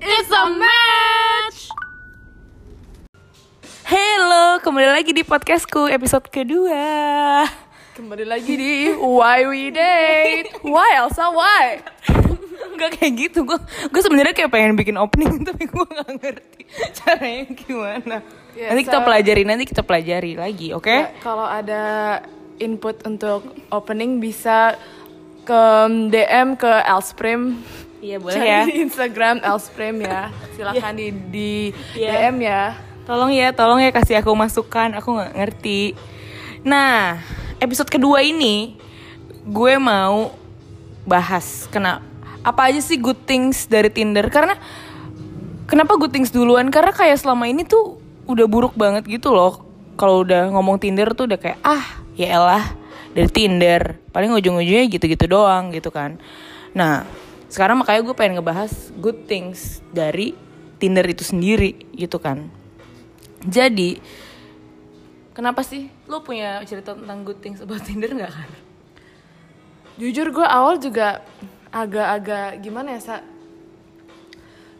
It's a match. Hello, kembali lagi di podcastku episode kedua. Kembali lagi di Why We Date. Why Elsa? Why? Enggak kayak gitu, gue gue sebenarnya kayak pengen bikin opening tapi gue nggak ngerti caranya gimana. Ya, nanti kita so- pelajari, nanti kita pelajari lagi, oke? Ya, kalau ada input untuk opening bisa ke DM ke Elsprim. Iya boleh Cari ya. di Instagram Elsprim ya. Silakan di di Iya. DM ya. Tolong ya, tolong ya kasih aku masukan, aku nggak ngerti. Nah, episode kedua ini gue mau bahas kena apa aja sih good things dari Tinder karena kenapa good things duluan karena kayak selama ini tuh udah buruk banget gitu loh kalau udah ngomong Tinder tuh udah kayak ah ya elah dari Tinder paling ujung-ujungnya gitu-gitu doang gitu kan nah sekarang makanya gue pengen ngebahas good things dari Tinder itu sendiri gitu kan jadi kenapa sih lo punya cerita tentang good things about Tinder nggak kan Jujur gue awal juga agak-agak gimana ya, Sa?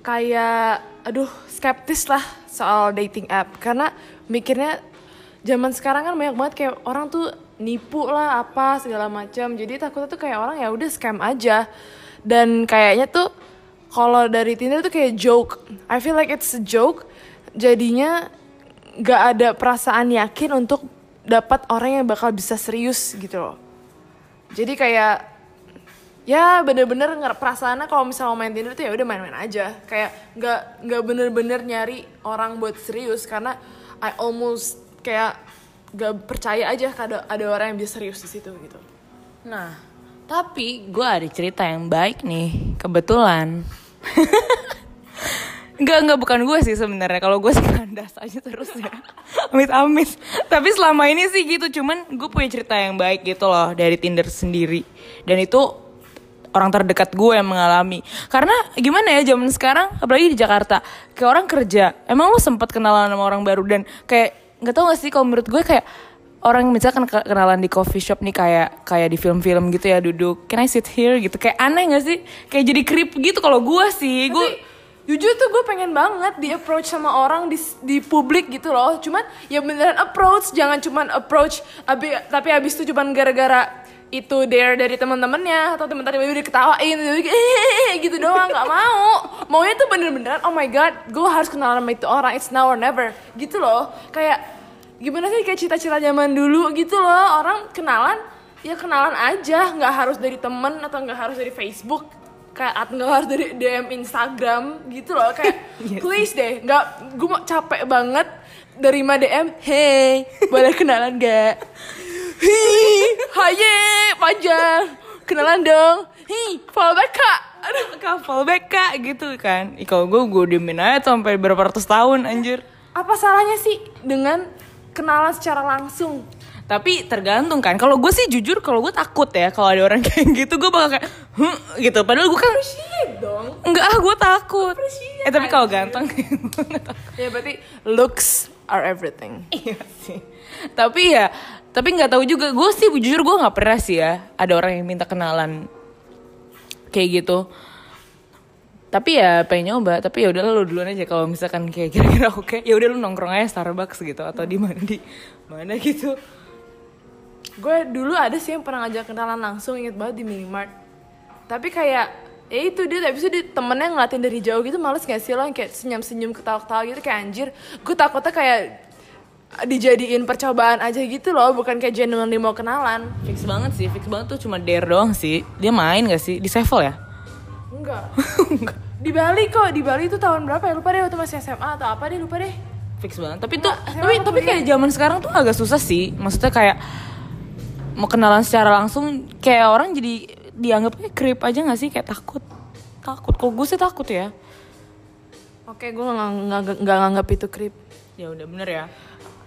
Kayak aduh, skeptis lah soal dating app karena mikirnya zaman sekarang kan banyak banget kayak orang tuh nipu lah apa segala macam. Jadi takutnya tuh kayak orang ya udah scam aja. Dan kayaknya tuh kalau dari Tinder tuh kayak joke. I feel like it's a joke. Jadinya nggak ada perasaan yakin untuk dapat orang yang bakal bisa serius gitu loh. Jadi kayak ya bener-bener nggak perasaannya kalau misalnya main Tinder tuh ya udah main-main aja. Kayak nggak nggak bener-bener nyari orang buat serius karena I almost kayak gak percaya aja ada ada orang yang bisa serius di situ gitu. Nah, tapi gue ada cerita yang baik nih, kebetulan. Enggak, enggak bukan gue sih sebenarnya. Kalau gue sih kandas aja terus ya. Amit-amit. Tapi selama ini sih gitu, cuman gue punya cerita yang baik gitu loh dari Tinder sendiri. Dan itu orang terdekat gue yang mengalami. Karena gimana ya zaman sekarang, apalagi di Jakarta, kayak orang kerja. Emang lo sempat kenalan sama orang baru dan kayak nggak tau gak sih kalau menurut gue kayak orang misalkan ke- kenalan di coffee shop nih kayak kayak di film-film gitu ya duduk can I sit here? gitu. Kayak aneh gak sih? Kayak jadi creep gitu kalau gue sih gue Jujur tuh gue pengen banget di approach sama orang di di publik gitu loh. Cuman ya beneran approach, jangan cuman approach abi, tapi abis itu cuman gara-gara itu dare dari teman-temannya atau teman tadi udah ketawain gitu doang nggak mau. Maunya tuh bener-beneran oh my god gue harus kenalan sama itu orang it's now or never. Gitu loh. Kayak gimana sih kayak cita-cita zaman dulu gitu loh? Orang kenalan ya kenalan aja. Nggak harus dari temen atau nggak harus dari Facebook. Kayak nggak harus dari DM Instagram gitu loh. Kayak please deh nggak gue mau capek banget dari DM hey boleh kenalan gak hi haye panjang kenalan dong. Hi follow back kak. Aduh back kak gitu kan. Ih, kalau gue gue diemin aja sampai berapa ratus tahun anjir. Apa salahnya sih dengan kenalan secara langsung tapi tergantung kan kalau gue sih jujur kalau gue takut ya kalau ada orang kayak gitu gue bakal kayak "Huh?" gitu padahal gue kan dong enggak ah gue takut Appreciate, eh tapi kalau ganteng ya berarti looks are everything Iya sih. Tapi ya, tapi nggak tahu juga. Gue sih jujur gue nggak pernah sih ya ada orang yang minta kenalan kayak gitu. Tapi ya pengen nyoba. Tapi ya udahlah lu duluan aja kalau misalkan kayak kira-kira oke. Ya udah lu nongkrong aja Starbucks gitu atau di mana di mana gitu. gue dulu ada sih yang pernah ngajak kenalan langsung inget banget di minimart tapi kayak ya itu dia tapi dia temennya ngeliatin dari jauh gitu males gak sih lo kayak senyum-senyum ketawa-ketawa gitu kayak anjir gue takutnya kayak dijadiin percobaan aja gitu loh bukan kayak genuinely mau kenalan Fix banget sih, fix banget tuh cuma dare doang sih. Dia main gak sih di Sevel ya? enggak. Di Bali kok di Bali itu tahun berapa ya? Lupa deh waktu masih SMA atau apa deh lupa deh. Fix banget. Tapi tuh, tapi tapi kayak zaman sekarang tuh agak susah sih. Maksudnya kayak mau kenalan secara langsung kayak orang jadi dianggapnya creep aja gak sih? Kayak takut. Takut. Kok gue sih takut ya. Oke gue nggak nggak- nggak nganggap itu creep. Ya udah bener ya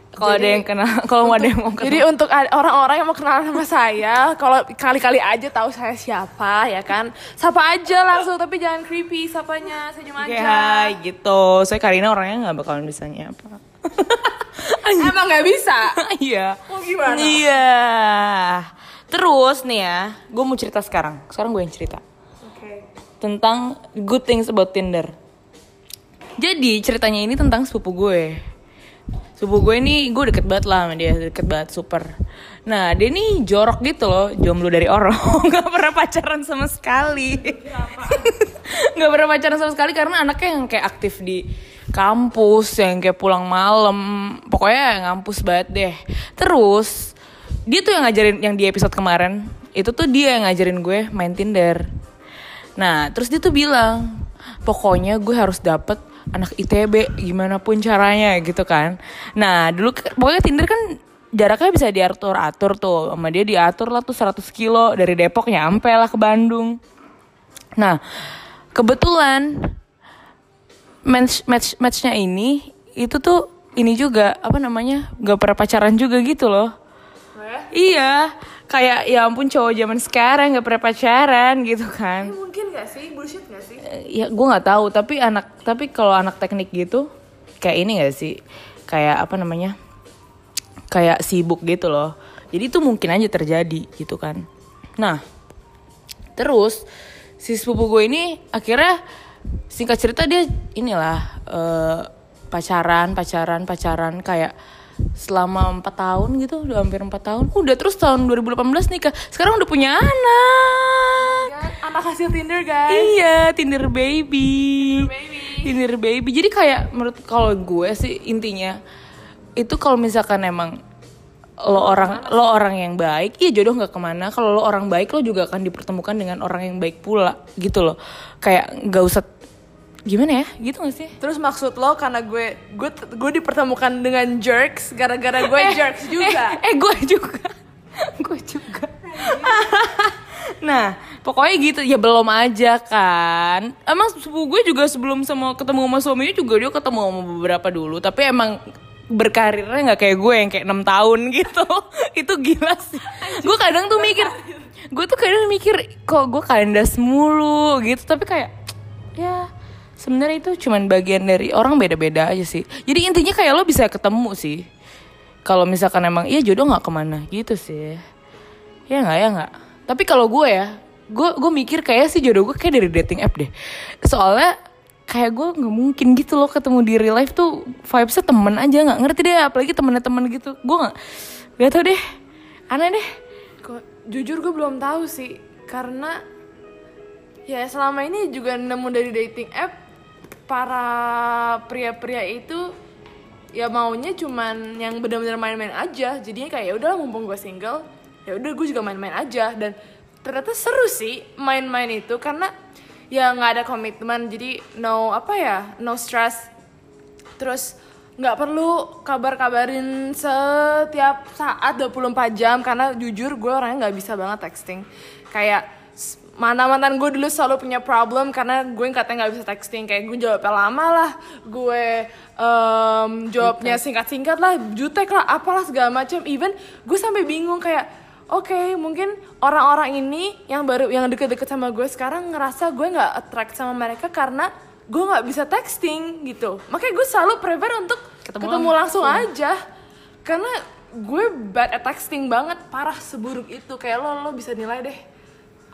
kalau ada yang kenal kalau ada yang mau kenal Jadi untuk orang-orang yang mau kenalan sama saya, kalau kali-kali aja tahu saya siapa ya kan, sapa aja langsung tapi jangan creepy sapanya, senyum Kayak aja. hai gitu saya Karina orangnya nggak bakalan bisa nyapa Emang nggak bisa. iya Mau gimana? iya terus nih ya gue mau cerita sekarang sekarang gue yang cerita Oke. tentang good things about Tinder Jadi ceritanya ini tentang sepupu gue. Sepupu gue ini gue deket banget lah sama dia, deket banget super. Nah dia nih jorok gitu loh, jomblo dari orang, nggak pernah pacaran sama sekali. nggak pernah pacaran sama sekali karena anaknya yang kayak aktif di kampus, yang kayak pulang malam, pokoknya ngampus banget deh. Terus dia tuh yang ngajarin yang di episode kemarin, itu tuh dia yang ngajarin gue main Tinder. Nah, terus dia tuh bilang, pokoknya gue harus dapet anak ITB gimana pun caranya gitu kan. Nah, dulu pokoknya Tinder kan jaraknya bisa diatur-atur tuh. Sama dia diatur lah tuh 100 kilo dari Depok nyampe lah ke Bandung. Nah, kebetulan match match matchnya ini itu tuh ini juga apa namanya gak pernah pacaran juga gitu loh. Iya, kayak ya ampun cowok zaman sekarang gak pernah pacaran gitu kan. Mungkin gak sih? Bullshit gak sih? Eh, ya gue nggak tahu tapi anak tapi kalau anak teknik gitu kayak ini gak sih kayak apa namanya kayak sibuk gitu loh jadi itu mungkin aja terjadi gitu kan nah terus si sepupu gue ini akhirnya singkat cerita dia inilah eh, pacaran pacaran pacaran kayak selama empat tahun gitu udah hampir empat tahun udah terus tahun 2018 nikah sekarang udah punya anak Ya, anak hasil Tinder guys. Iya, Tinder baby. baby. Tinder baby. Jadi kayak menurut kalau gue sih intinya itu kalau misalkan emang lo orang lo orang yang baik, iya jodoh nggak ke mana. Kalau lo orang baik, lo juga akan dipertemukan dengan orang yang baik pula, gitu loh. Kayak nggak usah gimana ya, gitu gak sih? Terus maksud lo karena gue gue gue dipertemukan dengan jerks gara-gara gue jerks juga. Eh, eh gue juga, gue juga. nah, pokoknya gitu ya belum aja kan. Emang sepupu gue juga sebelum sama ketemu sama suaminya juga dia ketemu sama beberapa dulu, tapi emang berkarirnya nggak kayak gue yang kayak enam tahun gitu. Itu gila sih. Gue kadang tuh mikir, gue tuh kadang mikir kok gue kandas mulu gitu, tapi kayak ya sebenarnya itu cuman bagian dari orang beda-beda aja sih. Jadi intinya kayak lo bisa ketemu sih. Kalau misalkan emang iya jodoh nggak ke mana? Gitu sih. Ya nggak ya nggak. Tapi kalau gue ya gue gue mikir kayak sih jodoh gue kayak dari dating app deh. Soalnya kayak gue nggak mungkin gitu loh ketemu di real life tuh vibesnya temen aja. Nggak ngerti deh apalagi temennya temen gitu. Gue nggak gak tau deh. Aneh deh. Kok jujur gue belum tahu sih. Karena ya selama ini juga nemu dari dating app para pria-pria itu ya maunya cuman yang benar-benar main-main aja. Jadinya kayak ya udah mumpung gue single ya udah gue juga main-main aja. Dan ternyata seru sih main-main itu karena ya nggak ada komitmen jadi no apa ya no stress. Terus nggak perlu kabar-kabarin setiap saat 24 jam karena jujur gue orangnya nggak bisa banget texting. Kayak s- mana mantan gue dulu selalu punya problem karena gue katanya nggak bisa texting. Kayak gue jawabnya lama lah. Gue em, jawabnya singkat-singkat lah jutek lah apalah segala macam. Even gue sampai bingung kayak oke mungkin orang-orang ini yang baru yang deket-deket sama gue sekarang ngerasa gue nggak attract sama mereka karena gue nggak bisa texting gitu. Makanya gue selalu prefer untuk Ketemu ketemu, langsung, aja. Karena gue bad at texting banget parah seburuk itu. Kayak lo lo bisa nilai deh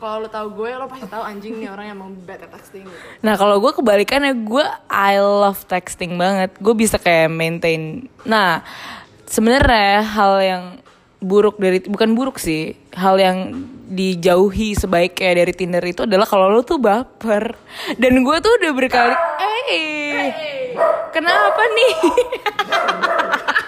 kalau lo tahu gue lo pasti tahu anjing nih orang yang mau bad at texting gitu Nah kalau gue kebalikannya gue I love texting banget. Gue bisa kayak maintain. Nah sebenarnya hal yang buruk dari bukan buruk sih hal yang dijauhi sebaiknya dari Tinder itu adalah kalau lo tuh baper dan gue tuh udah berkali eh kenapa nih